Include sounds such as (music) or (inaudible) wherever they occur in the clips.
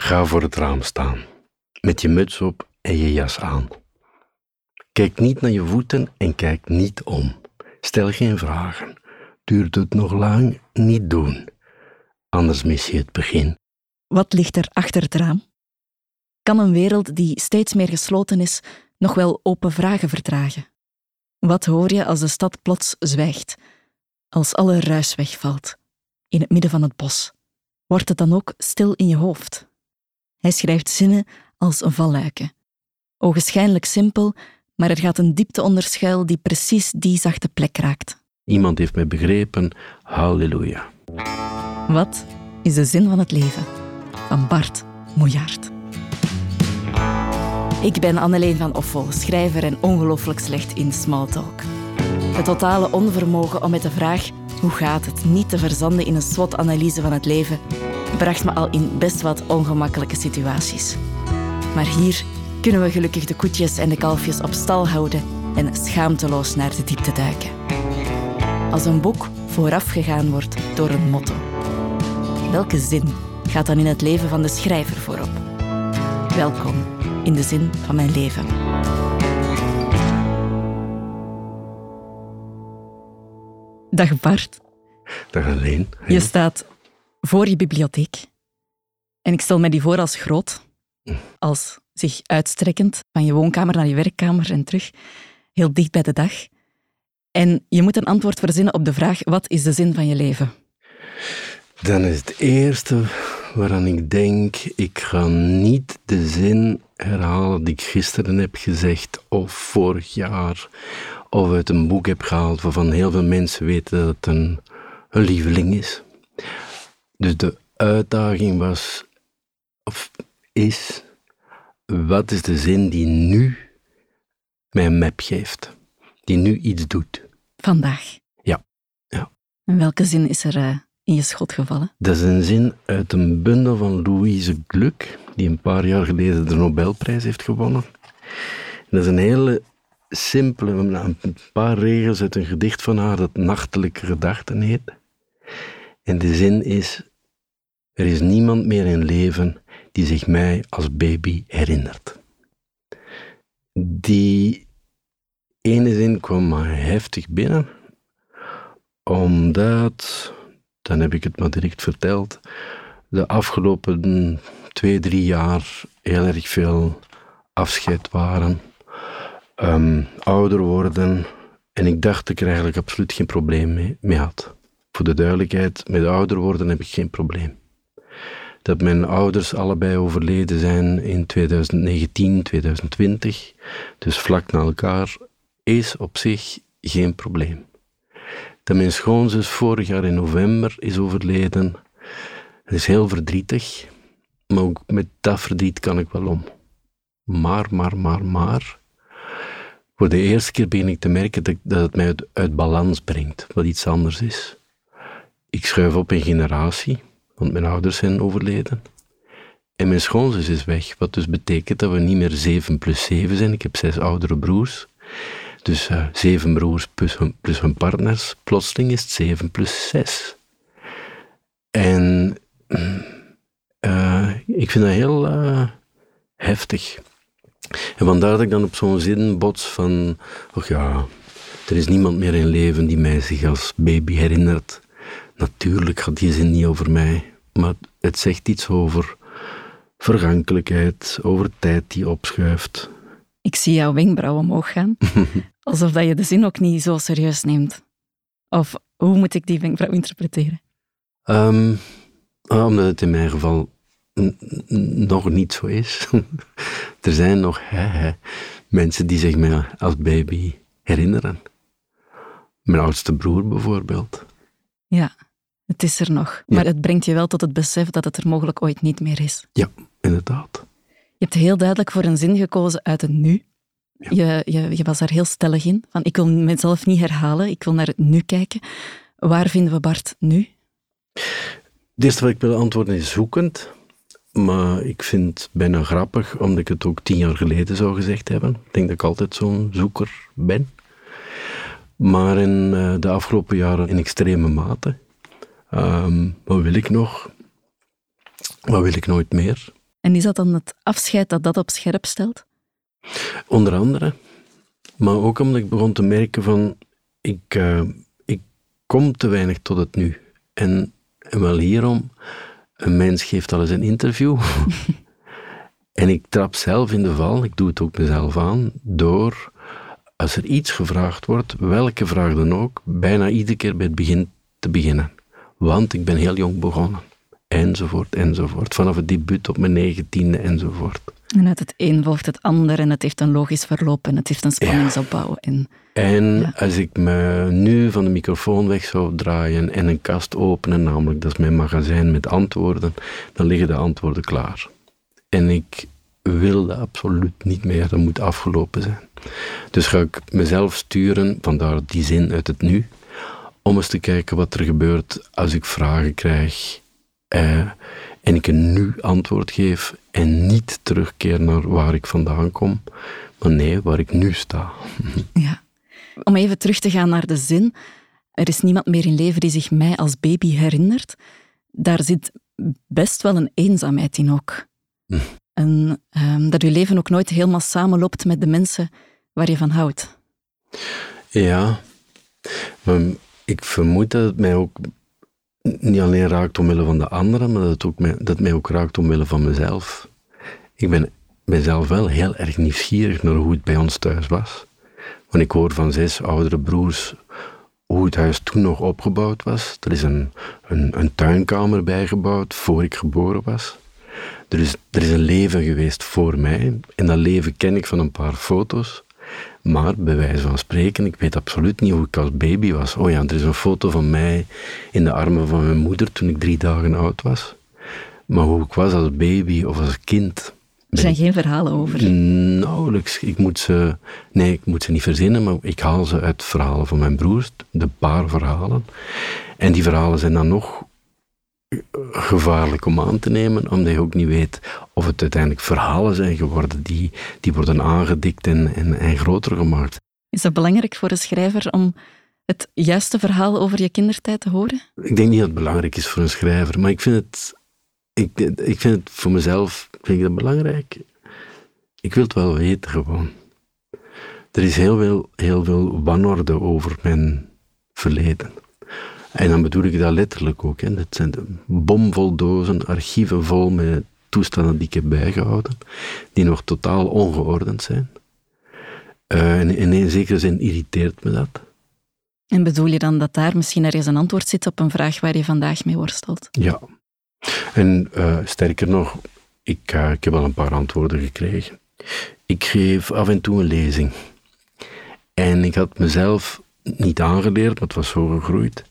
Ga voor het raam staan, met je muts op en je jas aan. Kijk niet naar je voeten en kijk niet om. Stel geen vragen. Duurt het nog lang? Niet doen. Anders mis je het begin. Wat ligt er achter het raam? Kan een wereld die steeds meer gesloten is, nog wel open vragen verdragen? Wat hoor je als de stad plots zwijgt? Als alle ruis wegvalt, in het midden van het bos? Wordt het dan ook stil in je hoofd? Hij schrijft zinnen als een valluiken. Ogenschijnlijk simpel, maar er gaat een diepte onder schuil die precies die zachte plek raakt. Iemand heeft mij begrepen. Halleluja. Wat is de zin van het leven? Van Bart Moejaert. Ik ben Anneleen van Offel, schrijver en ongelooflijk slecht in smalltalk. Het totale onvermogen om met de vraag hoe gaat het niet te verzanden in een SWOT-analyse van het leven bracht me al in best wat ongemakkelijke situaties. Maar hier kunnen we gelukkig de koetjes en de kalfjes op stal houden en schaamteloos naar de diepte duiken. Als een boek voorafgegaan wordt door een motto. Welke zin gaat dan in het leven van de schrijver voorop? Welkom in de zin van mijn leven. Dag Bart. Dag alleen. Je staat voor je bibliotheek. En ik stel me die voor als groot, als zich uitstrekkend van je woonkamer naar je werkkamer en terug, heel dicht bij de dag. En je moet een antwoord verzinnen op de vraag: wat is de zin van je leven? Dan is het eerste waaraan ik denk: ik ga niet de zin herhalen die ik gisteren heb gezegd, of vorig jaar, of uit een boek heb gehaald waarvan heel veel mensen weten dat het een, een lieveling is. Dus de uitdaging was, of is, wat is de zin die nu mij een map geeft? Die nu iets doet? Vandaag. Ja. ja. En welke zin is er uh, in je schot gevallen? Dat is een zin uit een bundel van Louise Gluck, die een paar jaar geleden de Nobelprijs heeft gewonnen. dat is een hele simpele, een paar regels uit een gedicht van haar dat Nachtelijke Gedachten heet. En de zin is: Er is niemand meer in leven die zich mij als baby herinnert. Die ene zin kwam me heftig binnen, omdat, dan heb ik het maar direct verteld, de afgelopen twee, drie jaar heel erg veel afscheid waren, um, ouder worden, en ik dacht dat ik er eigenlijk absoluut geen probleem mee had. Voor de duidelijkheid, met ouder worden heb ik geen probleem. Dat mijn ouders allebei overleden zijn in 2019, 2020, dus vlak na elkaar, is op zich geen probleem. Dat mijn schoonzus vorig jaar in november is overleden, is heel verdrietig, maar ook met dat verdriet kan ik wel om. Maar, maar, maar, maar, voor de eerste keer begin ik te merken dat, dat het mij uit balans brengt, wat iets anders is. Ik schuif op een generatie, want mijn ouders zijn overleden. En mijn schoonzus is weg, wat dus betekent dat we niet meer zeven plus zeven zijn. Ik heb zes oudere broers. Dus uh, zeven broers plus hun, plus hun partners. Plotseling is het zeven plus zes. En uh, ik vind dat heel uh, heftig. En vandaar dat ik dan op zo'n zin bots van, och ja, er is niemand meer in leven die mij zich als baby herinnert. Natuurlijk gaat die zin niet over mij, maar het zegt iets over vergankelijkheid, over tijd die opschuift. Ik zie jouw wenkbrauwen omhoog gaan, (laughs) alsof dat je de zin ook niet zo serieus neemt. Of hoe moet ik die wenkbrauw interpreteren? Um, omdat het in mijn geval nog niet zo is. (laughs) er zijn nog mensen die zich mij als baby herinneren. Mijn oudste broer bijvoorbeeld. Ja. Het is er nog, maar het brengt je wel tot het besef dat het er mogelijk ooit niet meer is. Ja, inderdaad. Je hebt heel duidelijk voor een zin gekozen uit het nu. Je, je, je was daar heel stellig in. Van, ik wil mezelf niet herhalen, ik wil naar het nu kijken. Waar vinden we Bart nu? Het eerste wat ik wil antwoorden is zoekend. Maar ik vind het bijna grappig, omdat ik het ook tien jaar geleden zou gezegd hebben. Ik denk dat ik altijd zo'n zoeker ben. Maar in uh, de afgelopen jaren in extreme mate. Um, wat wil ik nog? Wat wil ik nooit meer? En is dat dan het afscheid dat dat op scherp stelt? Onder andere. Maar ook omdat ik begon te merken van, ik, uh, ik kom te weinig tot het nu. En, en wel hierom, een mens geeft al eens een interview. (laughs) en ik trap zelf in de val, ik doe het ook mezelf aan, door, als er iets gevraagd wordt, welke vraag dan ook, bijna iedere keer bij het begin te beginnen. Want ik ben heel jong begonnen. Enzovoort, enzovoort. Vanaf het debuut op mijn negentiende, enzovoort. En uit het een volgt het ander en het heeft een logisch verloop en het heeft een spanningsopbouw. En, en als ik me nu van de microfoon weg zou draaien en een kast openen, namelijk dat is mijn magazijn met antwoorden, dan liggen de antwoorden klaar. En ik wilde absoluut niet meer, dat moet afgelopen zijn. Dus ga ik mezelf sturen, vandaar die zin uit het nu, om eens te kijken wat er gebeurt als ik vragen krijg eh, en ik een nu antwoord geef en niet terugkeer naar waar ik vandaan kom, maar nee, waar ik nu sta. (laughs) Ja. Om even terug te gaan naar de zin. Er is niemand meer in leven die zich mij als baby herinnert. Daar zit best wel een eenzaamheid in ook. Hm. En um, dat je leven ook nooit helemaal samenloopt met de mensen waar je van houdt. Ja, maar ik vermoed dat het mij ook niet alleen raakt omwille van de anderen, maar dat het, ook mij, dat mij ook raakt omwille van mezelf. Ik ben mezelf wel heel erg nieuwsgierig naar hoe het bij ons thuis was. Want ik hoor van zes oudere broers hoe het huis toen nog opgebouwd was. Er is een, een, een tuinkamer bijgebouwd voor ik geboren was. Er is, er is een leven geweest voor mij. En dat leven ken ik van een paar foto's. Maar bij wijze van spreken, ik weet absoluut niet hoe ik als baby was. Oh ja, er is een foto van mij in de armen van mijn moeder toen ik drie dagen oud was. Maar hoe ik was als baby of als kind. Er zijn geen verhalen over. Nauwelijks. Ik moet ze, nee, ik moet ze niet verzinnen, maar ik haal ze uit verhalen van mijn broers, de paar verhalen. En die verhalen zijn dan nog gevaarlijk om aan te nemen, omdat je ook niet weet of het uiteindelijk verhalen zijn geworden die, die worden aangedikt en, en, en groter gemaakt. Is het belangrijk voor een schrijver om het juiste verhaal over je kindertijd te horen? Ik denk niet dat het belangrijk is voor een schrijver, maar ik vind het, ik, ik vind het voor mezelf vind ik dat belangrijk. Ik wil het wel weten gewoon. Er is heel veel, heel veel wanorde over mijn verleden. En dan bedoel ik dat letterlijk ook. Hè. Het zijn bomvol dozen, archieven vol met toestanden die ik heb bijgehouden, die nog totaal ongeordend zijn. Uh, en in zekere zin irriteert me dat. En bedoel je dan dat daar misschien ergens een antwoord zit op een vraag waar je vandaag mee worstelt? Ja. En uh, sterker nog, ik, uh, ik heb al een paar antwoorden gekregen. Ik geef af en toe een lezing. En ik had mezelf niet aangeleerd, maar het was zo gegroeid,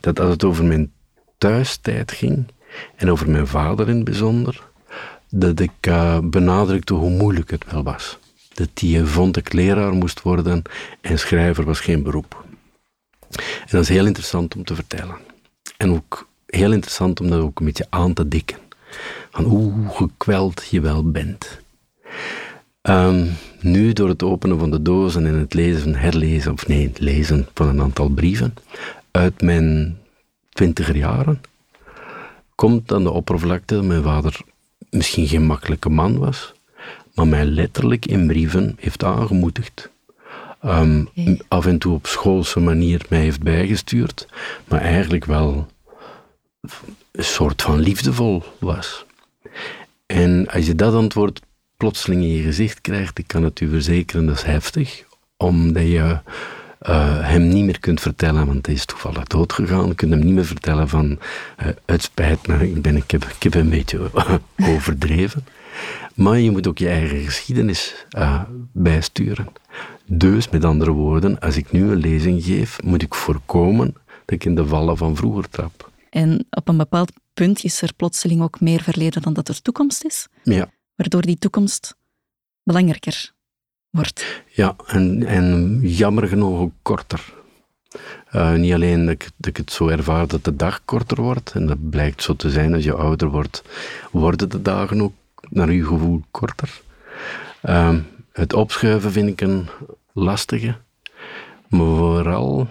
dat als het over mijn thuistijd ging, en over mijn vader in het bijzonder, dat ik uh, benadrukte hoe moeilijk het wel was. Dat hij vond ik leraar moest worden en schrijver was geen beroep. En dat is heel interessant om te vertellen. En ook heel interessant om dat ook een beetje aan te dikken. Van hoe gekweld je wel bent. Um, nu, door het openen van de dozen en het lezen, herlezen, of nee, het lezen van een aantal brieven uit mijn twintiger jaren, komt aan de oppervlakte dat mijn vader misschien geen makkelijke man was, maar mij letterlijk in brieven heeft aangemoedigd. Um, af en toe op schoolse manier mij heeft bijgestuurd, maar eigenlijk wel een soort van liefdevol was. En als je dat antwoord plotseling in je gezicht krijgt, ik kan het u verzekeren, dat is heftig, omdat je uh, hem niet meer kunt vertellen, want hij is toevallig doodgegaan. Je kunt hem niet meer vertellen van, uh, het spijt me, ik, ben, ik, heb, ik heb een beetje (laughs) overdreven. Maar je moet ook je eigen geschiedenis uh, bijsturen. Dus, met andere woorden, als ik nu een lezing geef, moet ik voorkomen dat ik in de vallen van vroeger trap. En op een bepaald punt is er plotseling ook meer verleden dan dat er toekomst is? Ja waardoor die toekomst belangrijker wordt. Ja, en, en jammer genoeg ook korter. Uh, niet alleen dat ik, dat het zo ervaar dat de dag korter wordt, en dat blijkt zo te zijn als je ouder wordt, worden de dagen ook naar uw gevoel korter. Uh, het opschuiven vind ik een lastige, maar vooral,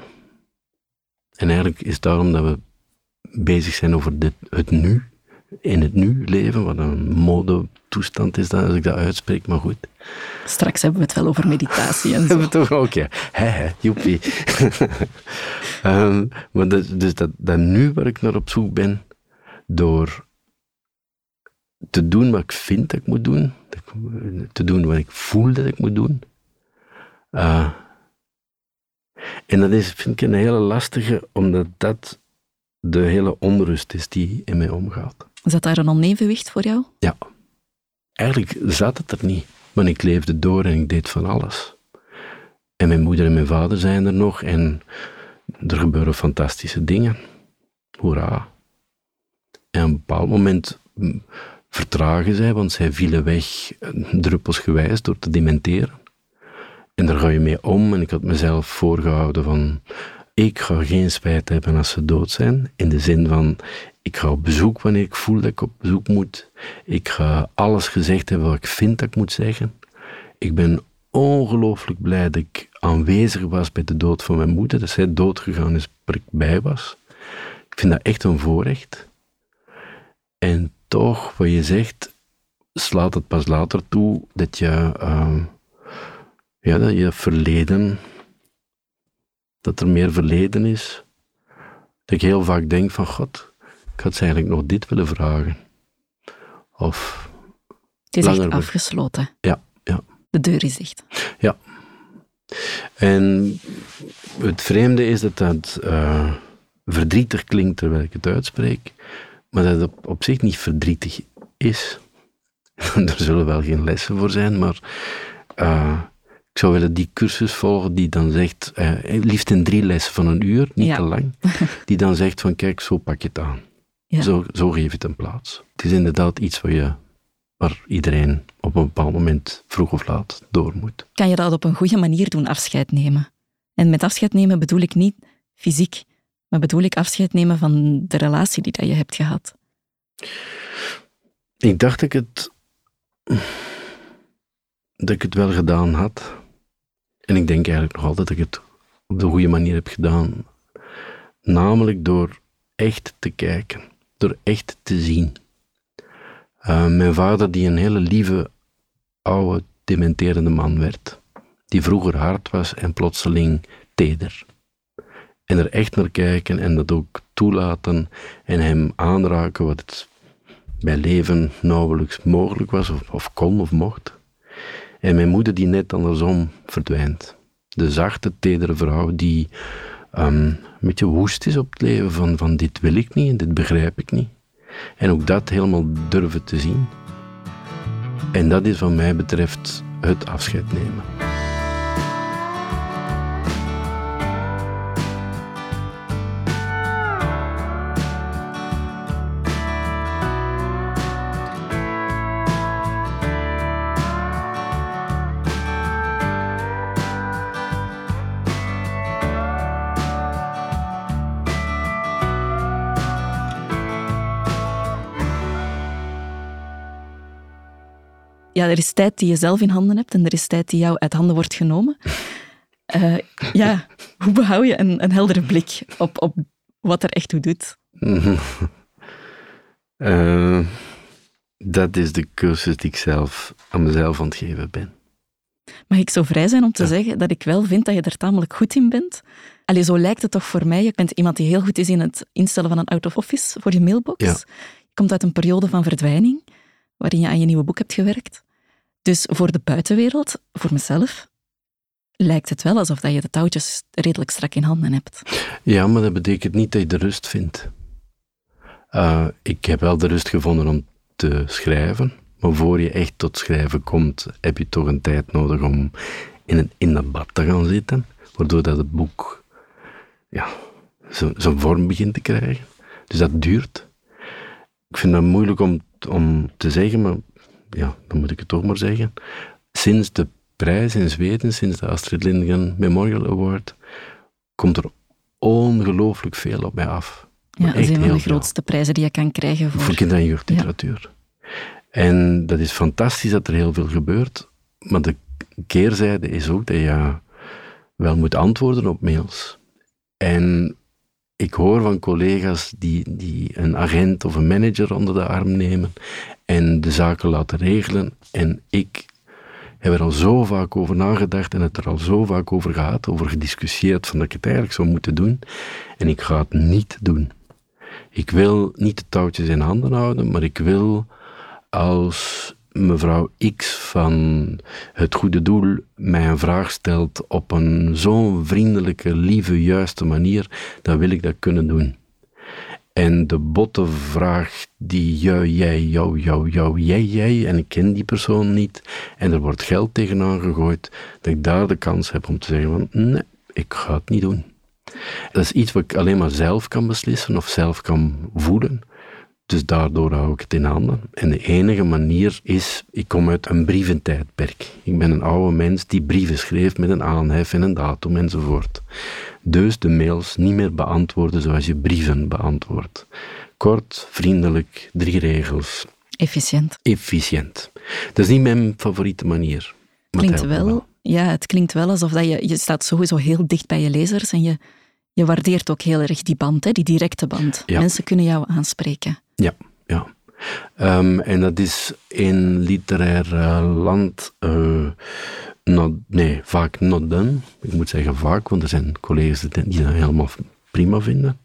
en eigenlijk is het daarom dat we bezig zijn over dit, het nu, in het nu leven, wat een mode toestand is dat als ik dat uitspreek, maar goed. Straks hebben we het wel over meditatie en zo. (laughs) Hebben we toch ook, ja. He, joepie. um, (laughs) maar dus, dus dat, dat nu waar ik naar op zoek ben, door te doen wat ik vind dat ik moet doen, te doen wat ik voel dat ik moet doen. Uh, en dat is, vind ik een hele lastige, omdat dat de hele onrust is die in mij omgaat. Zat daar een onevenwicht voor jou? Ja. Eigenlijk zat het er niet. Maar ik leefde door en ik deed van alles. En mijn moeder en mijn vader zijn er nog en er gebeuren fantastische dingen. Hoera. En op een bepaald moment vertragen zij, want zij vielen weg druppelsgewijs door te dementeren. En daar ga je mee om. En ik had mezelf voorgehouden van, ik ga geen spijt hebben als ze dood zijn. In de zin van, ik ga op bezoek wanneer ik voel dat ik op bezoek moet. Ik ga alles gezegd hebben wat ik vind dat ik moet zeggen. Ik ben ongelooflijk blij dat ik aanwezig was bij de dood van mijn moeder. Dat zij doodgegaan is waar ik bij was. Ik vind dat echt een voorrecht. En toch, wat je zegt, slaat het pas later toe dat je, uh, ja, dat je verleden, dat er meer verleden is. Dat ik heel vaak denk van, god, ik had ze eigenlijk nog dit willen vragen. Of... Het is echt afgesloten. Ja, ja. De deur is dicht. Ja. En het vreemde is dat dat uh, verdrietig klinkt terwijl ik het uitspreek, maar dat het op, zich niet verdrietig is. (laughs) er zullen wel geen lessen voor zijn, maar uh, ik zou willen die cursus volgen die dan zegt, uh, liefst in drie lessen van een uur, niet te lang, (laughs) die dan zegt van kijk, zo pak je het aan. Ja. Zo, zo geef je het een plaats. Het is inderdaad iets waar, je, waar iedereen op een bepaald moment vroeg of laat door moet. Kan je dat op een goede manier doen, afscheid nemen? En met afscheid nemen bedoel ik niet fysiek, maar bedoel ik afscheid nemen van de relatie die dat je hebt gehad? Ik dacht dat ik het, dat ik het wel gedaan had. En ik denk eigenlijk nog altijd dat ik het op de goede manier heb gedaan. Namelijk door echt te kijken, door echt te zien. Uh, mijn vader, die een hele lieve, oude, dementerende man werd, die vroeger hard was en plotseling teder. En er echt naar kijken en dat ook toelaten en hem aanraken wat het bij leven nauwelijks mogelijk was of, of kon of mocht. En mijn moeder die net andersom verdwijnt. De zachte, tedere vrouw die um, een beetje woest is op het leven van, van dit wil ik niet en dit begrijp ik niet. En ook dat helemaal durven te zien. En dat is wat mij betreft het afscheid nemen. Ja, er is tijd die je zelf in handen hebt en er is tijd die jou uit handen wordt genomen. Uh, ja, hoe behoud je een, een heldere blik op, op wat er echt toe doet? Uh, (laughs) dat is de cursus die ik zelf aan mezelf aan het geven ben. Mag ik zo vrij zijn om te zeggen dat ik wel vind dat je er tamelijk goed in bent? Allee, zo lijkt het toch voor mij. Je bent iemand die heel goed is in het instellen van een out-of-office voor je mailbox. Je komt uit een periode van verdwijning, waarin je aan je nieuwe boek hebt gewerkt. Dus voor de buitenwereld, voor mezelf, lijkt het wel alsof je de touwtjes redelijk strak in handen hebt. Ja, maar dat betekent niet dat je de rust vindt. Uh, ik heb wel de rust gevonden om te schrijven, maar voor je echt tot schrijven komt, heb je toch een tijd nodig om in, een, in dat bad te gaan zitten, waardoor dat het boek ja, zijn vorm begint te krijgen. Dus dat duurt. Ik vind dat moeilijk om, om te zeggen, maar ja, dan moet ik het toch maar zeggen. Sinds de prijs in Zweden, sinds de Astrid Lindgren Memorial Award, komt er ongelooflijk veel op mij af. Ja, dat is een van de grootste prijzen die je kan krijgen voor, voor kinder- en jeugdliteratuur. En dat is fantastisch dat er heel veel gebeurt, maar de keerzijde is ook dat je wel moet antwoorden op mails. En ik hoor van collega's die, die een agent of een manager onder de arm nemen en de zaken laten regelen. En ik heb er al zo vaak over nagedacht en het er al zo vaak over gehad, over gediscussieerd van dat ik het eigenlijk zou moeten doen. En ik ga het niet doen. Ik wil niet de touwtjes in handen houden, maar ik wil als mevrouw X van het goede doel mij een vraag stelt op een zo'n vriendelijke, lieve, juiste manier, dan wil ik dat kunnen doen. En de botte vraag die jou, jij, jou, jou, jou, jij, jij, en ik ken die persoon niet, en er wordt geld tegenaan gegooid, dat ik daar de kans heb om te zeggen van, nee, ik ga het niet doen. Dat is iets wat ik alleen maar zelf kan beslissen of zelf kan voelen. Dus daardoor hou ik het in handen. En de enige manier is, ik kom uit een brieventijdperk. Ik ben een oude mens die brieven schreef met een aanhef en een datum enzovoort. Dus de mails niet meer beantwoorden zoals je brieven beantwoordt. Kort, vriendelijk, drie regels. Efficiënt. Efficiënt. Dat is niet mijn favoriete manier. Klinkt wel, ja, het klinkt wel alsof dat je, je staat sowieso heel dicht bij je lezers en je, je waardeert ook heel erg die band, hè, die directe band. Mensen kunnen jou aanspreken. Ja, ja. Um, en dat is in literair uh, land uh, not, nee, vaak not done. Ik moet zeggen vaak, want er zijn collega's die dat helemaal prima vinden.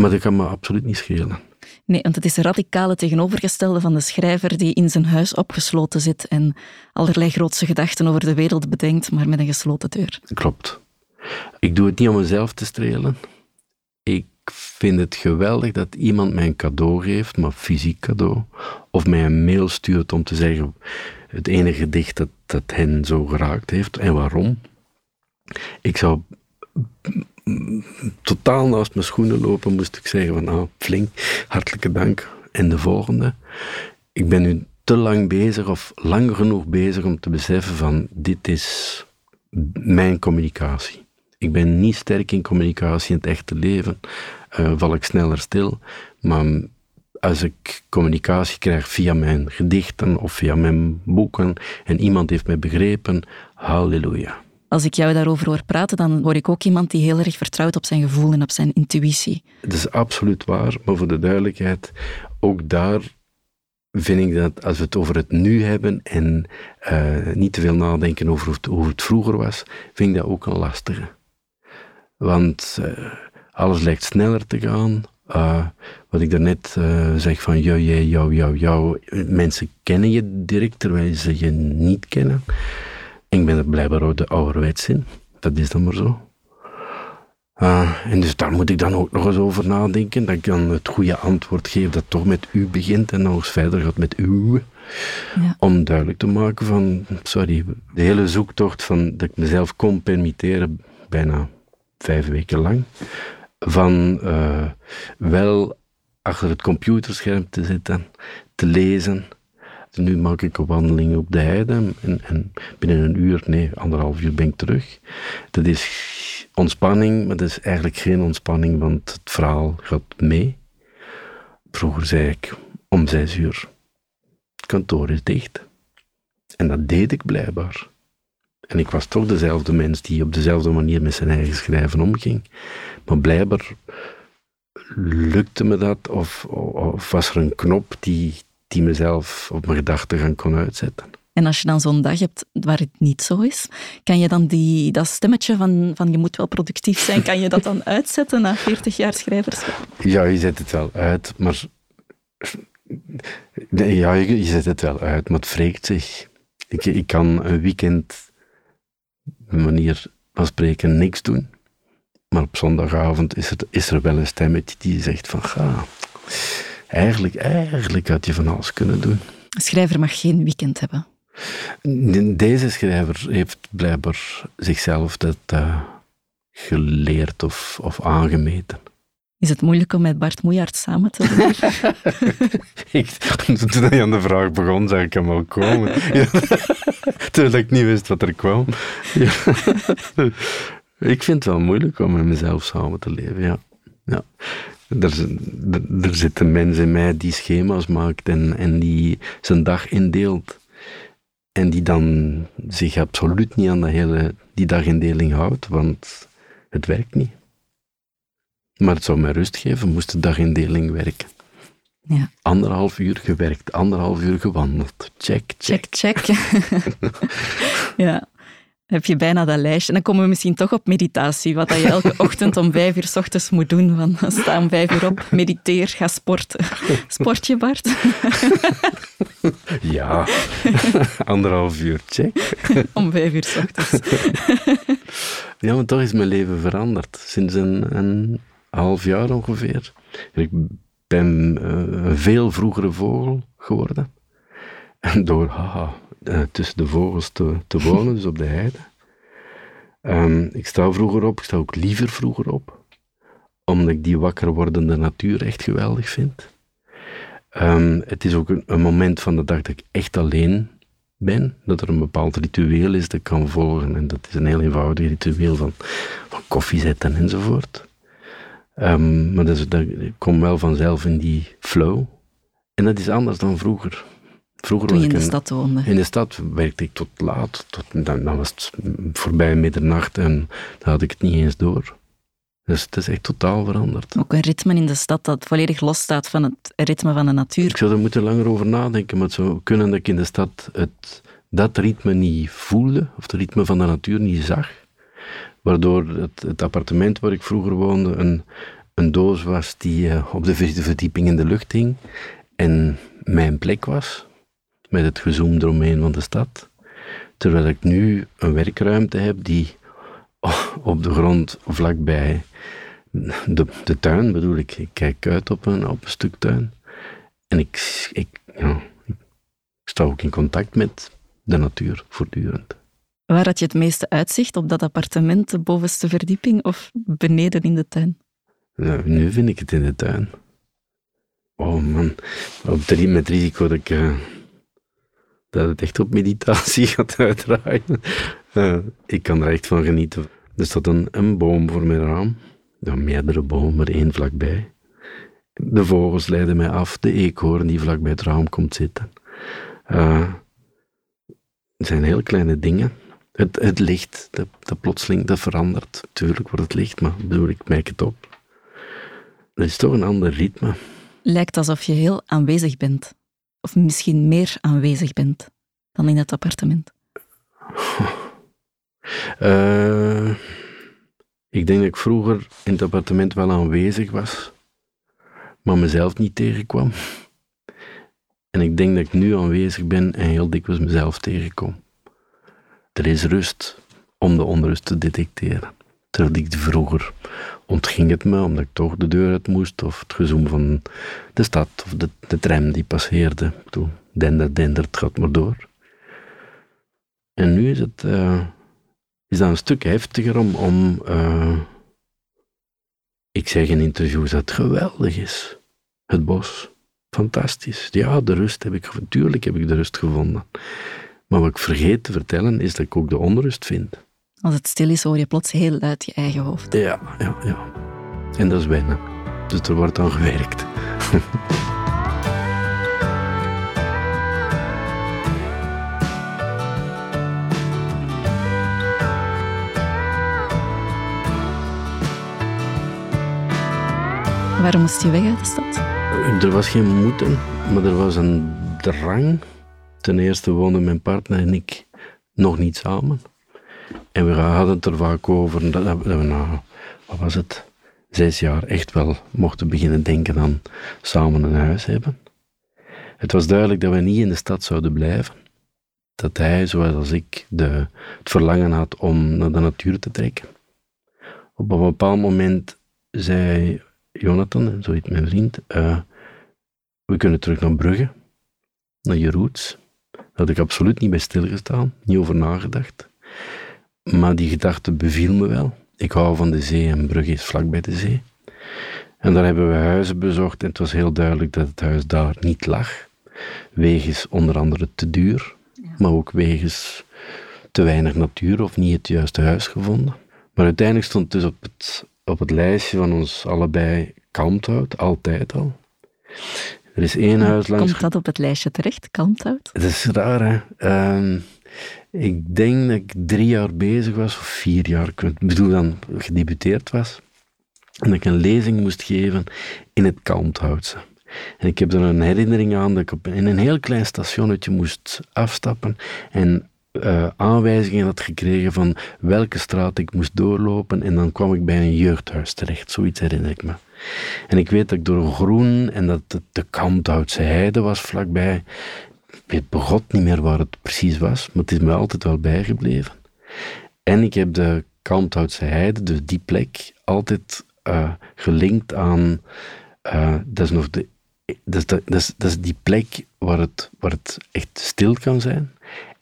Maar dat kan me absoluut niet schelen. Nee, want het is een radicale tegenovergestelde van de schrijver die in zijn huis opgesloten zit en allerlei grootse gedachten over de wereld bedenkt, maar met een gesloten deur. Klopt. Ik doe het niet om mezelf te strelen. Ik vind het geweldig dat iemand mij een cadeau geeft, maar fysiek cadeau, of mij een mail stuurt om te zeggen het enige gedicht dat, dat hen zo geraakt heeft en waarom. Ik zou totaal naast mijn schoenen lopen, moest ik zeggen van nou, flink, hartelijke dank. En de volgende. Ik ben nu te lang bezig of lang genoeg bezig om te beseffen van dit is mijn communicatie. Ik ben niet sterk in communicatie in het echte leven, uh, val ik sneller stil. Maar als ik communicatie krijg via mijn gedichten of via mijn boeken en iemand heeft mij begrepen, halleluja. Als ik jou daarover hoor praten, dan word ik ook iemand die heel erg vertrouwt op zijn gevoel en op zijn intuïtie. Dat is absoluut waar, maar voor de duidelijkheid, ook daar vind ik dat als we het over het nu hebben en uh, niet te veel nadenken over hoe het, hoe het vroeger was, vind ik dat ook een lastige. Want uh, alles lijkt sneller te gaan. Uh, wat ik daarnet uh, zeg van jou, jij, jou, jou, jou. Mensen kennen je direct terwijl ze je niet kennen. En ik ben er blijkbaar ook de ouderwets in. Dat is dan maar zo. Uh, en dus daar moet ik dan ook nog eens over nadenken. Dat ik dan het goede antwoord geef dat toch met u begint en nog eens verder gaat met u. Ja. Om duidelijk te maken van, sorry, de hele zoektocht van dat ik mezelf kon permitteren, bijna vijf weken lang, van uh, wel achter het computerscherm te zitten, te lezen. Nu maak ik een wandeling op de heide en, en, binnen een uur, nee, anderhalf uur ben ik terug. Dat is ontspanning, maar dat is eigenlijk geen ontspanning, want het verhaal gaat mee. Vroeger zei ik om zes uur, het kantoor is dicht. En dat deed ik blijkbaar. En ik was toch dezelfde mens die op dezelfde manier met zijn eigen schrijven omging. Maar blijkbaar lukte me dat, of, of was er een knop die, die mezelf op mijn gedachten kon uitzetten. En als je dan zo'n dag hebt waar het niet zo is, kan je dan die, dat stemmetje van, van je moet wel productief zijn, kan je dat dan (laughs) uitzetten na 40 jaar schrijverschap? Ja, je zet het wel uit, maar... Ja, je, zet het wel uit, maar het wreekt zich. Ik, ik kan een weekend manier van spreken niks doen. Maar op zondagavond is er, is er wel een stemmetje die zegt van ga, eigenlijk, eigenlijk had je van alles kunnen doen. Een schrijver mag geen weekend hebben. Deze schrijver heeft blijkbaar zichzelf dat uh, geleerd of, of aangemeten. Is het moeilijk om met Bart Moejaert samen te doen? (laughs) (laughs) toen hij aan de vraag begon, zag ik hem al komen. (laughs) Terwijl ik niet wist wat er kwam. ik vind het wel moeilijk om met mezelf samen te leven, ja. ja. Er, er, zit een mens in mij die schema's maakt en, en die zijn dag indeelt. En die dan zich absoluut niet aan die dagindeling houdt, want het werkt niet. Maar het zou mij rust geven, moest de dagindeling werken. Ja. Anderhalf uur gewerkt, anderhalf uur gewandeld. Check, check. Check, check. (laughs) ja. Heb je bijna dat lijstje. En dan komen we misschien toch op meditatie. Wat dat je elke (laughs) ochtend om vijf uur s ochtends moet doen. Van, sta om vijf uur op, mediteer, ga sporten. (laughs) Sport je, Bart? Ja, anderhalf uur, check. om vijf uur s ochtends. Ja, maar toch is mijn leven veranderd. Sinds een, een half jaar ongeveer. Ik ben eh, een veel vroegere vogel geworden. (laughs) En door haha, eh, tussen de vogels te, te wonen, dus op de heide. Ehm, ik sta vroeger op, ik sta ook liever vroeger op. Omdat ik die wakker wordende natuur echt geweldig vind. Ehm, het is ook een, een moment van de dag dat ik echt alleen ben. Dat er een bepaald ritueel is dat ik kan volgen. En dat is een heel eenvoudig ritueel van, van koffie zetten enzovoort. Ehm, maar dat, is, dat, ik kom wel vanzelf in die flow. En dat is anders dan vroeger. Vroeger Toen je in de een- stad woonde. in de stad werkte ik tot laat. Tot, dan, dan was het voorbij middernacht en dan had ik het niet eens door. Dus het is echt totaal veranderd. Ook een ritme in de stad dat volledig losstaat van het ritme van de natuur. Ik zou er moeten langer over nadenken, maar het zou kunnen dat ik in de stad het, dat ritme niet voelde, of het ritme van de natuur niet zag. Waardoor het, het appartement waar ik vroeger woonde een, een doos was die eh, op de vierde verdieping in de lucht hing en mijn plek was, met het gezoom eromheen van de stad. Terwijl ik nu een werkruimte heb die (laughs) op de grond vlakbij de, de tuin bedoel ik. Ik kijk uit op een, op een stuk tuin. En ik, ik, ja, ik sta ook in contact met de natuur voortdurend. Waar had je het meeste uitzicht? Op dat appartement, de bovenste verdieping of beneden in de tuin? Ja, nu vind ik het in de tuin. Oh man, op drie, met risico dat ik eh, dat het echt op meditatie (laughs) gaat uitdraaien. Eh, ik kan er echt van genieten. Er staat een, een boom voor mijn raam. Ja, meerdere bomen, maar één vlakbij. De vogels leiden mij af. De eekhoorn die vlak bij het raam komt zitten. Eh, het zijn heel kleine dingen. Het, het licht, dat, dat plotseling, dat verandert. Tuurlijk wordt het licht, maar bedoel, ik merk het op. Het is toch een ander ritme. Lijkt alsof je heel aanwezig bent. Of misschien meer aanwezig bent dan in het appartement. (laughs) Eh, ik denk dat ik vroeger in het appartement wel aanwezig was, maar mezelf niet tegenkwam. En ik denk dat ik nu aanwezig ben en heel dikwijls mezelf tegenkom. Er is rust om de onrust te detecteren. Terwijl ik vroeger ontging het me, omdat ik toch de deur uit moest, of het gezoem van de stad, of de, de tram die passeerde. Bedoel, dender, dender, het gaat maar door. En nu is het... eh, is dat een stuk heftiger om. om eh, ik zeg in interviews dat het geweldig is. Het bos. Fantastisch. Ja, de rust heb ik. Natuurlijk heb ik de rust gevonden. Maar wat ik vergeet te vertellen is dat ik ook de onrust vind. Als het stil is, hoor je plots heel luid je eigen hoofd. Ja, ja, ja. En dat is wennen. Dus er wordt aan gewerkt. Waarom moest je weg uit de stad? Er was geen moeten, maar er was een drang. Ten eerste woonden mijn partner en ik nog niet samen. En we hadden het er vaak over dat we na, wat was het, zes jaar echt wel mochten beginnen denken aan samen een huis hebben. Het was duidelijk dat we niet in de stad zouden blijven. Dat hij, zoals als ik, de, het verlangen had om naar de natuur te trekken. Op een bepaald moment zei Jonathan, zo heet mijn vriend, eh, we kunnen terug naar Brugge, naar je roots. Daar had ik absoluut niet bij stilgestaan, niet over nagedacht. Maar die gedachte beviel me wel. Ik hou van de zee en Brugge is vlakbij de zee. En daar hebben we huizen bezocht en het was heel duidelijk dat het huis daar niet lag. Wegens onder andere te duur, maar ook wegens te weinig natuur of niet het juiste huis gevonden. Maar uiteindelijk stond dus op het, op het lijstje van ons allebei Kalmthout, altijd al. Er is één huis langs... Komt dat op het lijstje terecht, Kalmthout? Het is raar, hè. Ehm, ik denk dat ik drie jaar bezig was, of vier jaar, ik bedoel dan gedebuteerd was. En dat ik een lezing moest geven in het Kalmthoutse. En ik heb er een herinnering aan dat ik op, in een heel klein stationnetje moest afstappen en uh, aanwijzingen had gekregen van welke straat ik moest doorlopen en dan kwam ik bij een jeugdhuis terecht. Zoiets herinner ik me. En ik weet dat ik door groen en dat het de Kalmthoutse heide was vlakbij. Ik weet begot niet meer waar het precies was, maar het is me altijd wel bijgebleven. En ik heb de Kalmthoutse heide, dus die plek, altijd uh, gelinkt aan, uh, dat is nog de dat is, dat, is, dat is die plek waar het, waar het echt stil kan zijn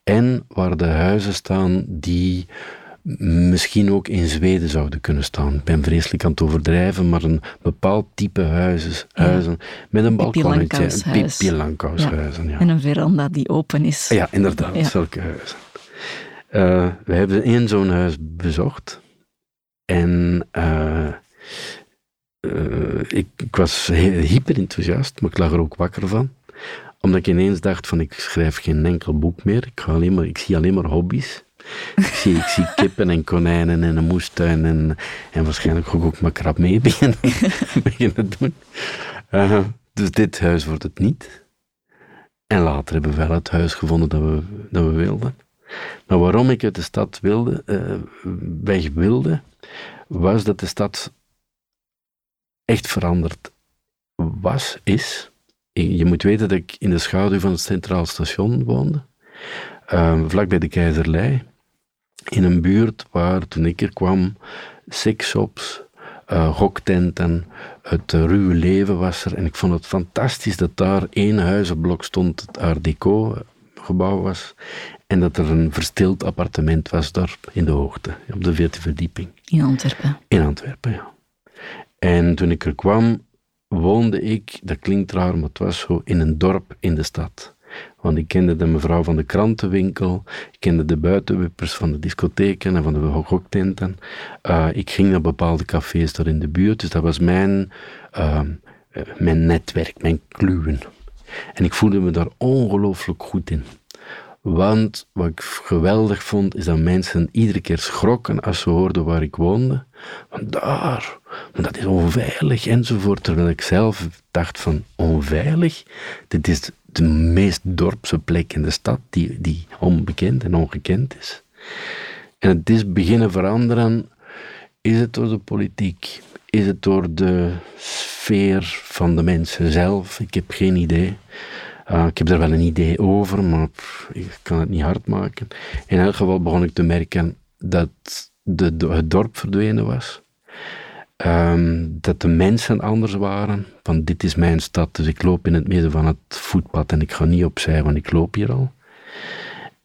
en waar de huizen staan die misschien ook in Zweden zouden kunnen staan. Ik ben vreselijk aan het overdrijven, maar een bepaald type huizen, huizen met een balkonnetje. Pippi Lankhuishuizen. Ja. En een veranda die open is. Ja, inderdaad, ja. zulke huizen. Uh, we hebben één zo'n huis bezocht. En uh, uh, ik, ik, was hyper enthousiast, maar ik lag er ook wakker van. Omdat ik ineens dacht van ik schrijf geen enkel boek meer. Ik, ga alleen maar, ik zie alleen maar hobby's. Ik, zie, zie kippen en konijnen en een moestuin en, en waarschijnlijk ik ook maar krap (laughs) mee beginnen, beginnen doen. Uh, dus dit huis wordt het niet. En later hebben we wel het huis gevonden dat we, dat we wilden. Maar waarom ik uit de stad wilde, uh, weg wilde, was dat de stad echt veranderd was, is. Je moet weten dat ik in de schaduw van het Centraal Station woonde, uh, vlak bij de Keizerlei, in een buurt waar toen ik er kwam, sexshops, uh, hoktenten, het uh, ruwe leven was er. En ik vond het fantastisch dat daar één huizenblok stond, het Art Deco gebouw was, en dat er een verstild appartement was daar in de hoogte, op de vierde verdieping. In Antwerpen? In Antwerpen, ja. En toen ik er kwam, woonde ik, dat klinkt raar, maar het was zo, in een dorp in de stad. Want ik kende de mevrouw van de krantenwinkel, ik kende de buitenwippers van de discotheken en van de hoktenten. Uh, ik ging naar bepaalde cafés daar in de buurt, dus dat was mijn, uh, mijn netwerk, mijn kluwen. En ik voelde me daar ongelooflijk goed in. Want wat ik geweldig vond, is dat mensen iedere keer schrokken als ze hoorden waar ik woonde. Want daar, dat is onveilig enzovoort. Terwijl ik zelf dacht van onveilig, dit is de meest dorpse plek in de stad die, die onbekend en ongekend is. En het is beginnen veranderen. Is het door de politiek? Is het door de sfeer van de mensen zelf? Ik heb geen idee. Uh, ik heb er wel een idee over, maar ik kan het niet hard maken. In elk geval begon ik te merken dat het dorp verdwenen was. Um, dat de mensen anders waren. Van dit is mijn stad, dus ik loop in het midden van het voetpad en ik ga niet opzij, want ik loop hier al.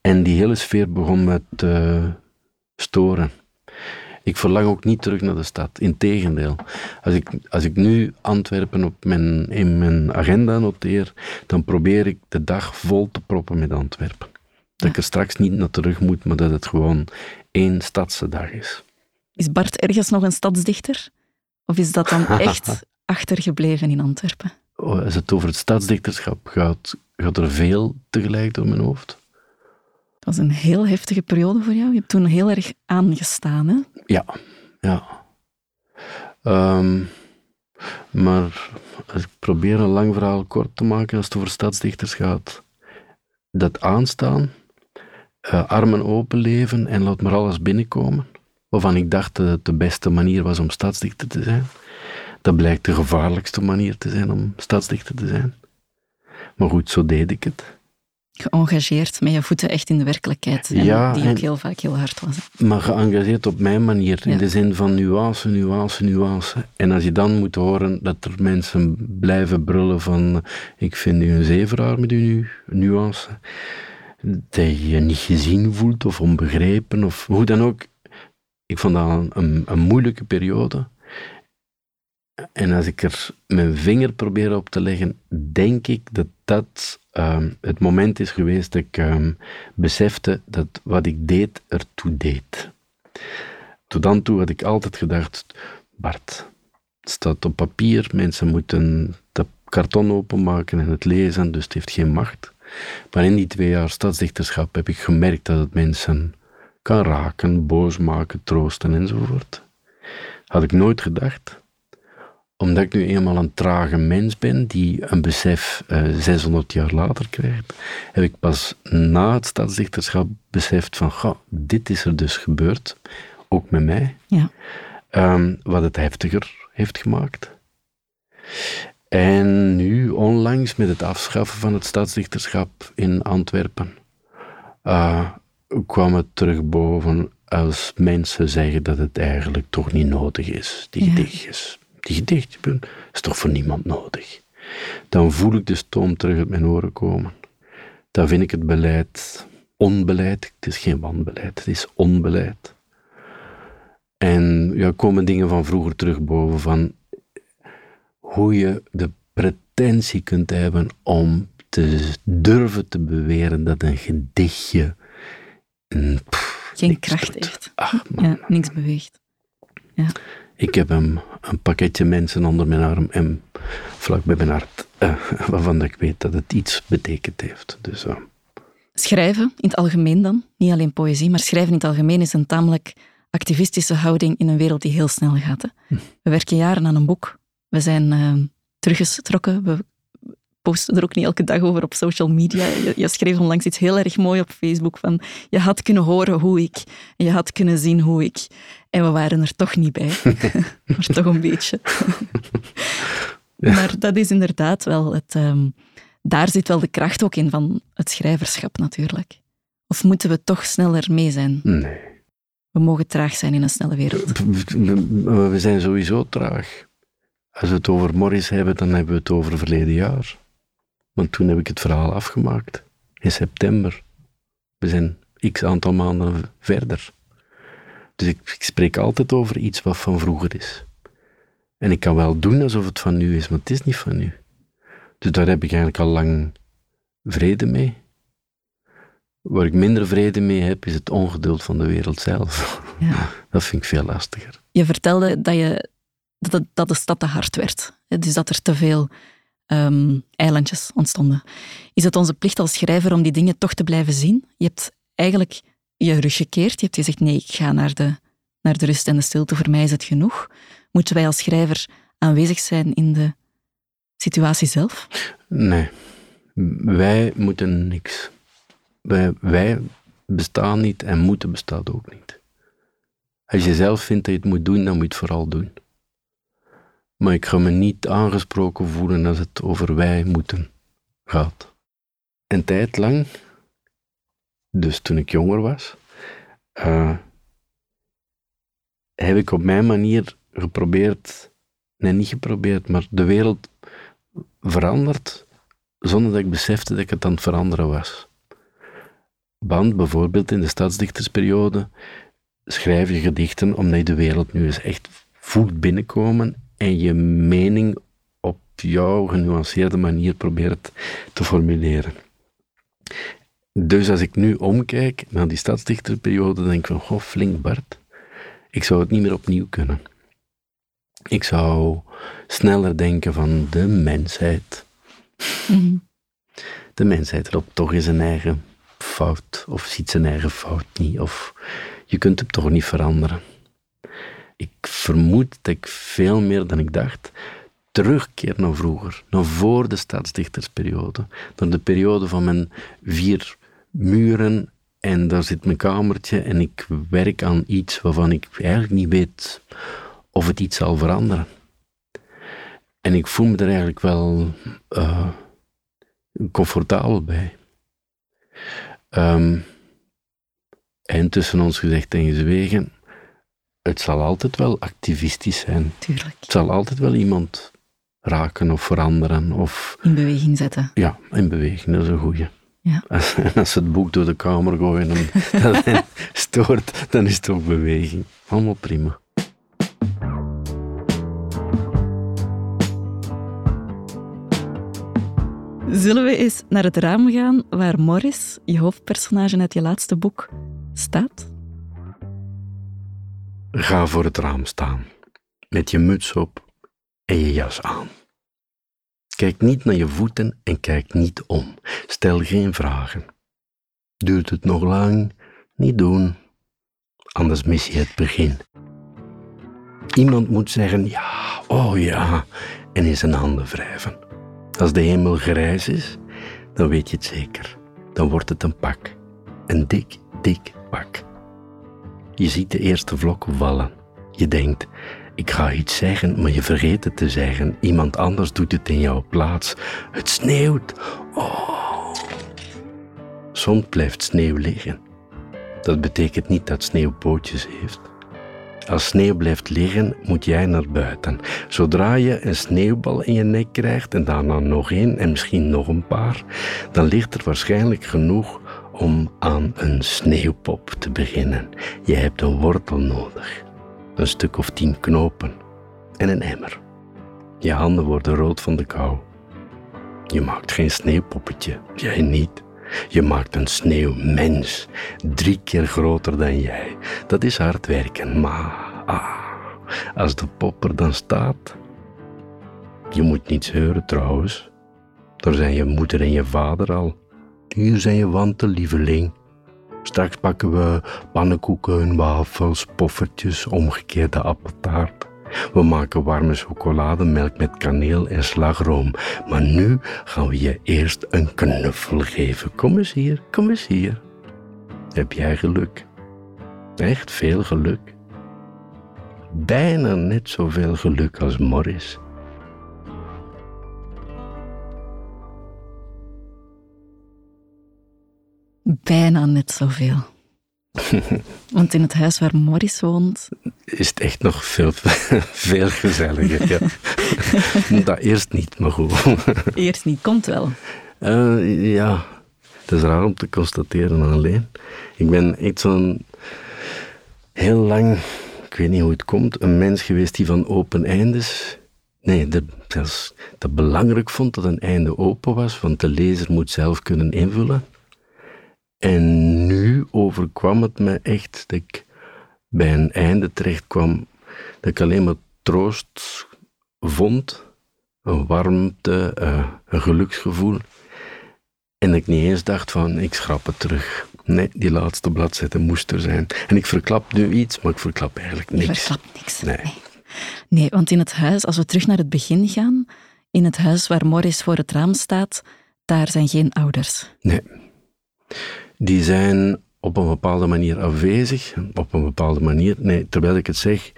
En die hele sfeer begon me te storen. Ik verlang ook niet terug naar de stad. Integendeel. Als ik, als ik nu Antwerpen op mijn, in mijn agenda noteer, dan probeer ik de dag vol te proppen met Antwerpen. Dat ik er straks niet naar terug moet, maar dat het gewoon één stadse dag is. Is Bart ergens nog een stadsdichter? Of is dat dan (laughs) echt achtergebleven in Antwerpen? Oh, als het over het stadsdichterschap gaat, gaat er veel tegelijk door mijn hoofd. Dat was een heel heftige periode voor jou. Je hebt toen heel erg aangestaan, hè? Ja, ja. Ehm, maar als ik probeer een lang verhaal kort te maken als het over stadsdichters gaat, dat aanstaan, uh, armen open leven en laat maar alles binnenkomen, waarvan ik dacht dat het de beste manier was om stadsdichter te zijn, dat blijkt de gevaarlijkste manier te zijn om stadsdichter te zijn. Maar goed, zo deed ik het geëngageerd met je voeten echt in de werkelijkheid. ja, die ook heel vaak heel hard was. Maar geëngageerd op mijn manier, in de zin van nuance, nuance, nuance. En als je dan moet horen dat er mensen blijven brullen van ik vind u een zeveraar met uw nuance, dat je niet gezien voelt of onbegrepen of hoe dan ook. Ik vond dat een, een, moeilijke periode. En als ik er mijn vinger probeer op te leggen, denk ik dat dat um, het moment is geweest dat ik um, besefte dat wat ik deed ertoe deed. Tot dan toe had ik altijd gedacht, Bart, het staat op papier, mensen moeten dat karton openmaken en het lezen, dus het heeft geen macht. Maar in die twee jaar stadsdichterschap heb ik gemerkt dat het mensen kan raken, boos maken, troosten enzovoort. Had ik nooit gedacht omdat ik nu eenmaal een trage mens ben die een besef uh, eh, 600 jaar later krijgt, heb ik pas na het stadsdichterschap beseft van, goh, dit is er dus gebeurd, ook met mij, ja. um, wat het heftiger heeft gemaakt. En nu, onlangs, met het afschaffen van het stadsdichterschap in Antwerpen, uh, kwam het terug boven als mensen zeggen dat het eigenlijk toch niet nodig is, die ja. gedichtjes. Die gedichtjes is toch voor niemand nodig. Dan voel ik de stoom terug uit mijn oren komen. Dan vind ik het beleid onbeleid. Het is geen wanbeleid, het is onbeleid. En ja, komen dingen van vroeger terug boven van hoe je de pretentie kunt hebben om te durven te beweren dat een gedichtje geen kracht heeft. ja, niks beweegt. Ja. Ik heb een, een pakketje mensen onder mijn arm en vlak bij mijn hart, uh, (laughs) waarvan ik weet dat het iets betekend heeft. Dus, uh. Schrijven, in het algemeen dan, niet alleen poëzie, maar schrijven in het algemeen is een tamelijk activistische houding in een wereld die heel snel gaat. Hè. Hm. We werken jaren aan een boek. We zijn uh, teruggetrokken. We posten er ook niet elke dag over op social media. Je, je, schreef onlangs iets heel erg mooi op Facebook van je had kunnen horen hoe ik, en je had kunnen zien hoe ik. En we waren er toch niet bij. (laughs) maar toch een beetje. (laughs) Maar dat is inderdaad wel het... Um, daar zit wel de kracht ook in van het schrijverschap natuurlijk. Of moeten we toch sneller mee zijn? Nee. We mogen traag zijn in een snelle wereld. We zijn sowieso traag. Als we het over Morris hebben, dan hebben we het over verleden jaar. Want toen heb ik het verhaal afgemaakt. In september. We zijn x aantal maanden verder. Dus ik, ik, spreek altijd over iets wat van vroeger is. En ik kan wel doen alsof het van nu is, maar het is niet van nu. Dus daar heb ik eigenlijk al lang vrede mee. Waar ik minder vrede mee heb, is het ongeduld van de wereld zelf. Ja. (laughs) Dat vind ik veel lastiger. Je vertelde dat, je, dat, dat de stad te hard werd. Dus dat er te veel um, eilandjes ontstonden. Is het onze plicht als schrijver om die dingen toch te blijven zien? Je hebt eigenlijk je rug gekeerd. Je hebt gezegd, nee, ik ga naar de, naar de rust en de stilte. Voor mij is het genoeg. Moeten wij als schrijver aanwezig zijn in de situatie zelf? Nee. Wij moeten niks. Wij, wij bestaan niet en moeten bestaan ook niet. Als je zelf vindt dat je het moet doen, dan moet je het vooral doen. Maar ik ga me niet aangesproken voelen als het over wij moeten gaat. Een tijd lang, dus toen ik jonger was, uh, heb ik op mijn manier geprobeerd, nee niet geprobeerd, maar de wereld veranderd zonder dat ik besefte dat ik het aan het veranderen was. Want bijvoorbeeld in de stadsdichtersperiode schrijf je gedichten omdat je de wereld nu eens echt voelt binnenkomen en je mening op jouw genuanceerde manier probeert te formuleren. Dus als ik nu omkijk naar die stadsdichterperiode, denk ik van, goh, flink Bart, ik zou het niet meer opnieuw kunnen. Ik zou sneller denken van de mensheid. (laughs) De mensheid loopt toch in zijn eigen fout, of ziet zijn eigen fout niet, of je kunt het toch niet veranderen ik vermoed dat ik veel meer dan ik dacht terugkeer naar vroeger, naar voor de stadsdichtersperiode, naar de periode van mijn vier muren en daar zit mijn kamertje en ik werk aan iets waarvan ik eigenlijk niet weet of het iets zal veranderen. En ik voel me er eigenlijk wel uh, comfortabel bij. Um, en tussen ons gezegd en gezwegen, het zal altijd wel activistisch zijn. Tuurlijk. Het zal altijd wel iemand raken of veranderen. Of, in beweging zetten. Ja, in beweging, dat is een goeie. Ja. (laughs) Als, als ze het boek door de kamer gooien en (laughs) dat stoort, dan is het ook beweging. Allemaal prima. Zullen we eens naar het raam gaan waar Morris, je hoofdpersonage uit je laatste boek, staat? Ga voor het raam staan, met je muts op en je jas aan. Kijk niet naar je voeten en kijk niet om. Stel geen vragen. Duurt het nog lang? Niet doen, anders mis je het begin. Iemand moet zeggen ja, oh ja, en in zijn handen wrijven. Als de hemel grijs is, dan weet je het zeker. Dan wordt het een pak. Een dik, dik pak. Je ziet de eerste vlokken vallen. Je denkt, ik ga iets zeggen, maar je vergeet het te zeggen. Iemand anders doet het in jouw plaats. Het sneeuwt. Oh. Soms blijft sneeuw liggen. Dat betekent niet dat sneeuw pootjes heeft. Als sneeuw blijft liggen, moet jij naar buiten. Zodra je een sneeuwbal in je nek krijgt en daarna nog één en misschien nog een paar, dan ligt er waarschijnlijk genoeg om aan een sneeuwpop te beginnen. Je hebt een wortel nodig, een stuk of tien knopen en een emmer. Je handen worden rood van de kou. Je maakt geen sneeuwpoppetje, jij niet. Je maakt een sneeuwmens, drie keer groter dan jij. Dat is hard werken, maar ah, als de pop er dan staat. Je moet niets heuren trouwens. Daar zijn je moeder en je vader al. Hier zijn je wanten, lieveling. Straks pakken we pannenkoeken, wafels, poffertjes, omgekeerde appeltaart. We maken warme chocolademelk met kaneel en slagroom. Maar nu gaan we je eerst een knuffel geven. Kom eens hier, kom eens hier. Heb jij geluk? Echt veel geluk. Bijna net zoveel geluk als Morris. Bijna net zoveel. (laughs) Want in het huis waar Morris woont. Is het echt nog veel, (laughs) veel gezelliger. Ja. (laughs) dat eerst niet, maar goed. Eerst niet, komt wel. Uh, ja, het is raar om te constateren alleen. Ik ben echt zo'n heel lang, ik weet niet hoe het komt, een mens geweest die van open eindes. Nee, zelfs, dat belangrijk vond dat een einde open was, want de lezer moet zelf kunnen invullen. En nu overkwam het me echt dat ik bij een einde terecht kwam, dat ik alleen maar troost vond, een warmte, uh, een geluksgevoel. En ik niet eens dacht van, ik schrap het terug. Nee, die laatste bladzijde moest er zijn. En ik verklap nu iets, maar ik verklap eigenlijk niks. Je verklapt niks. Nee. nee. nee. want in het huis, als we terug naar het begin gaan, in het huis waar Morris voor het raam staat, daar zijn geen ouders. Nee die zijn op een bepaalde manier afwezig. Op een bepaalde manier, nee, terwijl ik het zeg,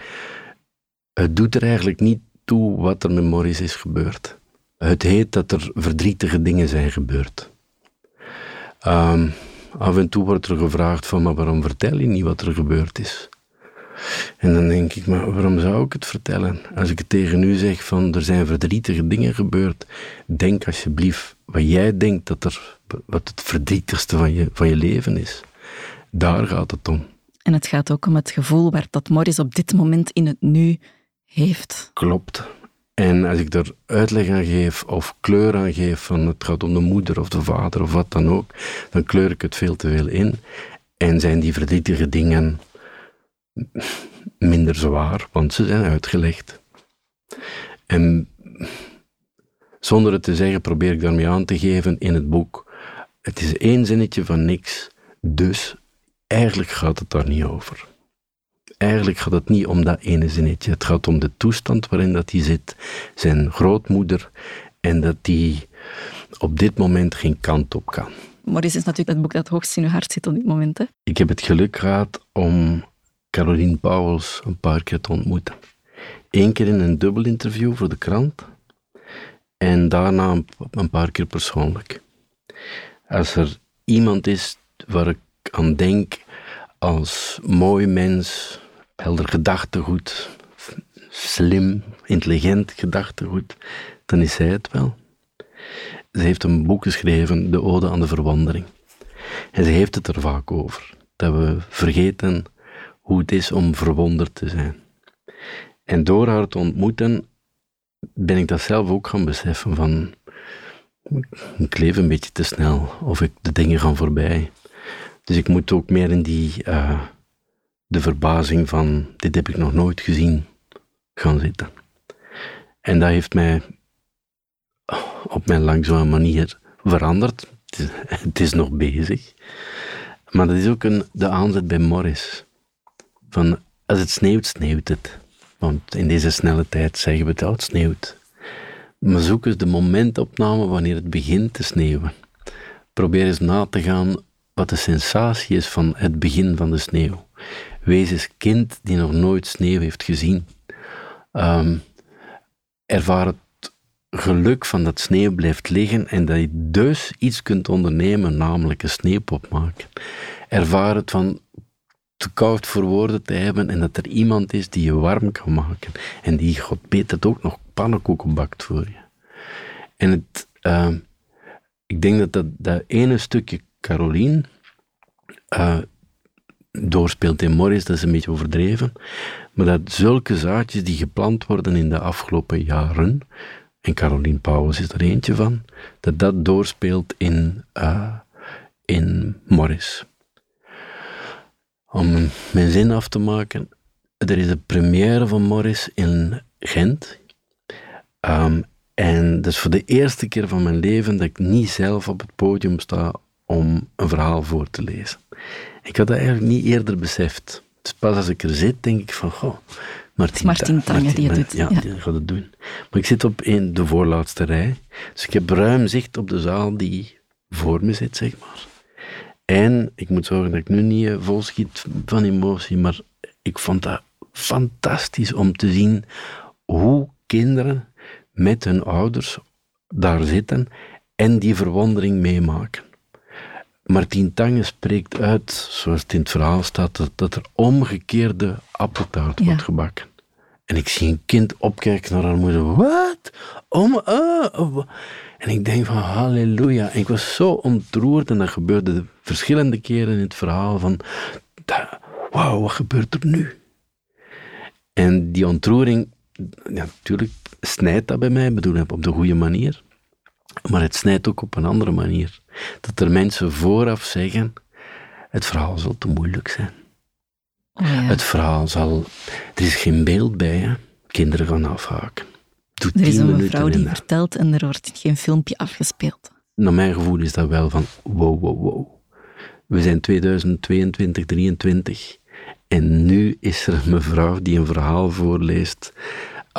het doet er eigenlijk niet toe wat er met Morris is gebeurd. Het heet dat er verdrietige dingen zijn gebeurd. Um, af en toe wordt er gevraagd van, maar waarom vertel je niet wat er gebeurd is? En dan denk ik, maar waarom zou ik het vertellen? Als ik het tegen u zeg van, er zijn verdrietige dingen gebeurd, denk alsjeblieft wat jij denkt dat er, wat het verdrietigste van je, van je leven is. Daar gaat het om. En het gaat ook om het gevoel waar dat Morris op dit moment in het nu heeft. Klopt. En als ik er uitleg aan geef of kleur aan geef van het gaat om de moeder of de vader of wat dan ook, dan kleur ik het veel te veel in. En zijn die verdrietige dingen minder zwaar, want ze zijn uitgelegd. En zonder het te zeggen probeer ik daarmee aan te geven in het boek. Het is één zinnetje van niks, dus eigenlijk gaat het daar niet over. Eigenlijk gaat het niet om dat ene zinnetje. Het gaat om de toestand waarin dat hij zit, zijn grootmoeder, en dat hij op dit moment geen kant op kan. Maurice is natuurlijk het boek dat hoogst in uw hart zit op dit moment. Hè? Ik heb het geluk gehad om Caroline Pauwels een paar keer te ontmoeten. Eén keer in een dubbel interview voor de krant en daarna een, paar keer persoonlijk. Als er iemand is waar ik aan denk als mooi mens, helder gedachtegoed, slim, intelligent gedachtegoed, dan is zij het wel. Ze heeft een boek geschreven, De Ode aan de Verwondering. En ze heeft het er vaak over. Dat we vergeten hoe het is om verwonderd te zijn. En door haar te ontmoeten ben ik dat zelf ook gaan beseffen van ik leef een beetje te snel of ik, de dingen gaan voorbij. Dus ik moet ook meer in die uh, de verbazing van dit heb ik nog nooit gezien gaan zitten. En dat heeft mij op mijn langzame manier veranderd. Het is, (laughs) het is nog bezig. Maar dat is ook een, de aanzet bij Morris. Van als het sneeuwt, sneeuwt het. Want in deze snelle tijd zeggen we het, oh, het sneeuwt. Maar zoek eens de momentopname wanneer het begint te sneeuwen. Probeer eens na te gaan wat de sensatie is van het begin van de sneeuw. Wees eens kind die nog nooit sneeuw heeft gezien. Um, ervaar het geluk van dat sneeuw blijft liggen en dat je dus iets kunt ondernemen, namelijk een sneeuwpop maken. Ervaar het van te koud voor woorden te hebben en dat er iemand is die je warm kan maken en die, god weet het, ook nog pannenkoeken bakt voor je. En het, uh, ik denk dat dat, dat ene stukje Caroline uh, doorspeelt in Morris, dat is een beetje overdreven, maar dat zulke zaadjes die geplant worden in de afgelopen jaren, en Caroline Pauwels is er eentje van, dat dat doorspeelt in, uh, in Morris. Om mijn zin af te maken, er is de première van Morris in Gent. Um, en dat is voor de eerste keer van mijn leven dat ik niet zelf op het podium sta om een verhaal voor te lezen. Ik had dat eigenlijk niet eerder beseft. Dus pas als ik er zit, denk ik van, goh, Martin, Martin Tange die het doet. Ja, die gaat het doen. Maar ik zit op een, de voorlaatste rij, dus ik heb ruim zicht op de zaal die voor me zit, zeg maar. En ik moet zorgen dat ik nu niet vol schiet van emotie, maar ik vond dat fantastisch om te zien hoe kinderen met hun ouders daar zitten en die verwondering meemaken. Martien Tange spreekt uit, zoals het in het verhaal staat, dat, er omgekeerde appeltaart wordt gebakken. En ik zie een kind opkijken naar haar moeder. Wat? Om, uh, En ik denk van halleluja. En ik was zo ontroerd en dat gebeurde verschillende keren in het verhaal van wauw, wat gebeurt er nu? En die ontroering, ja, natuurlijk snijdt dat bij mij, bedoel op de goede manier. Maar het snijdt ook op een andere manier. Dat er mensen vooraf zeggen, het verhaal zal te moeilijk zijn. Oh ja. Het verhaal zal... Er is geen beeld bij, hè. Kinderen gaan afhaken. Doe er is een mevrouw die vertelt en er wordt geen filmpje afgespeeld. Naar mijn gevoel is dat wel van wow, wow, wow. We zijn 2022, 2023 en nu is er een mevrouw die een verhaal voorleest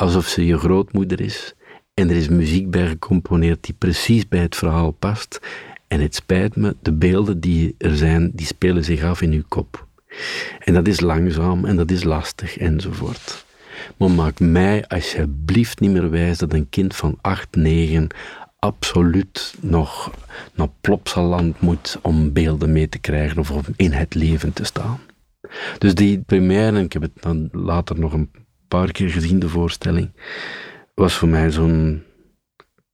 alsof ze je grootmoeder is en er is muziek bij gecomponeerd die precies bij het verhaal past. En het spijt me, de beelden die er zijn, die spelen zich af in uw kop. En dat is langzaam en dat is lastig enzovoort. Maar maak mij alsjeblieft niet meer wijs dat een kind van 8, 9 absoluut nog naar Plopsaland moet om beelden mee te krijgen of om in het leven te staan. Dus die première, ik heb het dan later nog een paar keer gezien, de voorstelling, was voor mij zo'n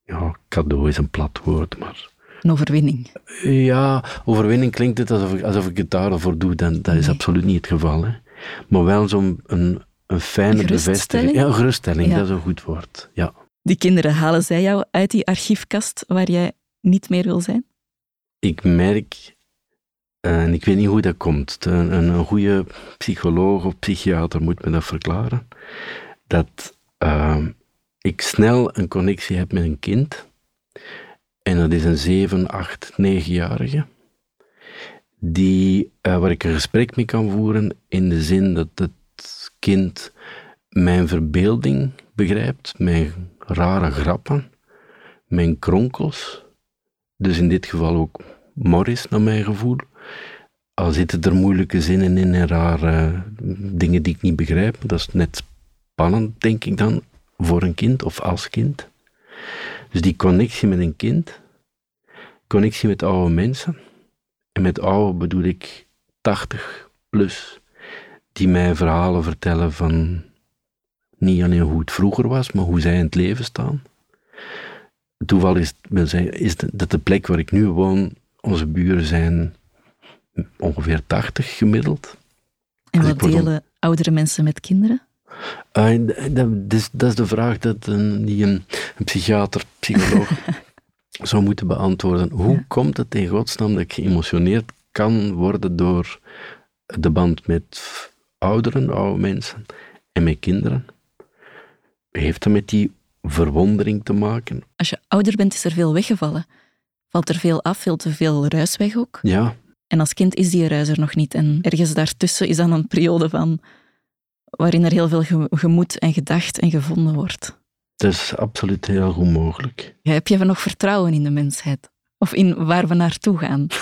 ja, cadeau is een plat woord, maar... Een overwinning. Ja, overwinning klinkt het alsof ik, alsof ik het daarvoor doe. Dan, dat is absoluut niet het geval. Hè. Maar wel zo'n een, een fijne bevestiging. Ja, geruststelling, dat is een goed woord. Ja. Die kinderen, halen zij jou uit die archiefkast waar jij niet meer wil zijn? Ik merk, en ik weet niet hoe dat komt, een, een goede psycholoog of psychiater moet me dat verklaren, dat uh, ik snel een connectie heb met een kind. En dat is een 7, 8, 9-jarige. Die, uh, waar ik een gesprek mee kan voeren in de zin dat het kind mijn verbeelding begrijpt, mijn rare grappen, mijn kronkels. Dus in dit geval ook Morris, naar mijn gevoel. Al zitten er moeilijke zinnen in en rare dingen die ik niet begrijp. Dat is net spannend, denk ik dan voor een kind of als kind. Dus die connectie met een kind, connectie met oude mensen, en met oude bedoel ik 80 plus, die mij verhalen vertellen van niet alleen hoe het vroeger was, maar hoe zij in het leven staan. Toeval is, is dat de plek waar ik nu woon, onze buren zijn ongeveer 80 gemiddeld. En wat delen oudere mensen met kinderen? Uh, dat, is, dat, is, de vraag dat een, die een, een psychiater, psycholoog (laughs) zou moeten beantwoorden. Hoe komt het in godsnaam dat ik geëmotioneerd kan worden door de band met ouderen, oude mensen en met kinderen? Heeft dat met die verwondering te maken? Als je ouder bent, is er veel weggevallen. Valt er veel af, veel te veel ruis weg ook? Ja. En als kind is die ruis er nog niet. En ergens daartussen is dan een periode van waarin er heel veel gemoed en gedacht en gevonden wordt. Dat is absoluut heel goed mogelijk. Ja, heb je nog vertrouwen in de mensheid? Of in waar we naartoe gaan? (laughs)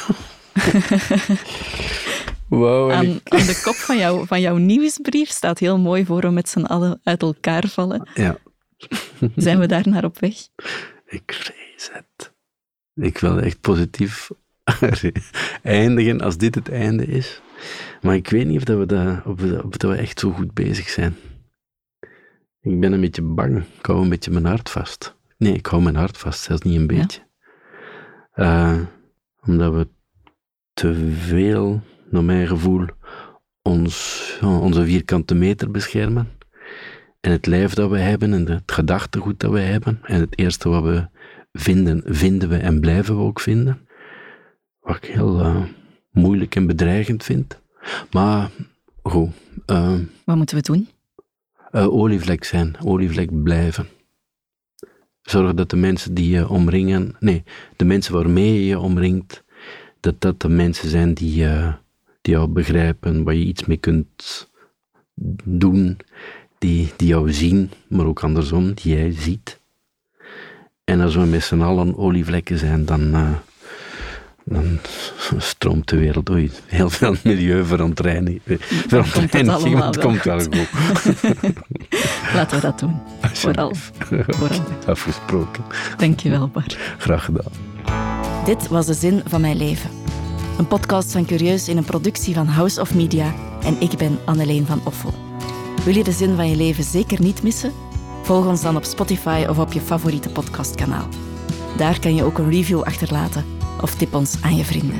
wow, aan, aan, de kop van, jou, van jouw nieuwsbrief staat heel mooi voor we met z'n allen uit elkaar vallen. Ja. Zijn we daar naar op weg? (laughs) Ik vrees het. Ik wil echt positief (laughs) eindigen als dit het einde is. Maar ik weet niet of, dat we, dat, of, of dat we echt zo goed bezig zijn. Ik ben een beetje bang. Ik hou een beetje mijn hart vast. Nee, ik hou mijn hart vast, zelfs niet een beetje. Uh, omdat we te veel, naar mijn gevoel, ons, onze vierkante meter beschermen. En het lijf dat we hebben en het gedachtegoed dat we hebben. En het eerste wat we vinden, vinden we en blijven we ook vinden. Wat ik heel uh, moeilijk en bedreigend vind. Maar goed. Uh, wat moeten we doen? Uh, olievlek zijn, olievlek blijven. Zorg dat de mensen die je omringen, nee, de mensen waarmee je je omringt, dat dat de mensen zijn die, uh, die jou begrijpen, waar je iets mee kunt doen, die, die jou zien, maar ook andersom, die jij ziet. En als we met z'n allen olievlekken zijn, dan, uh, dan stroomt de wereld door. Heel veel milieuverontreiniging. (laughs) Verontreiniging, het komt wel goed. (laughs) Laten we dat doen. Vooral. Vooral. Afgesproken. Dankjewel, Bart. Graag gedaan. Dit was de zin van mijn leven. Een podcast van Curieus in een productie van House of Media en ik ben Anneleen van Offel. Wil je de zin van je leven zeker niet missen? Volg ons dan op Spotify of op je favoriete podcastkanaal. Daar kan je ook een review achterlaten of tip ons aan je vrienden.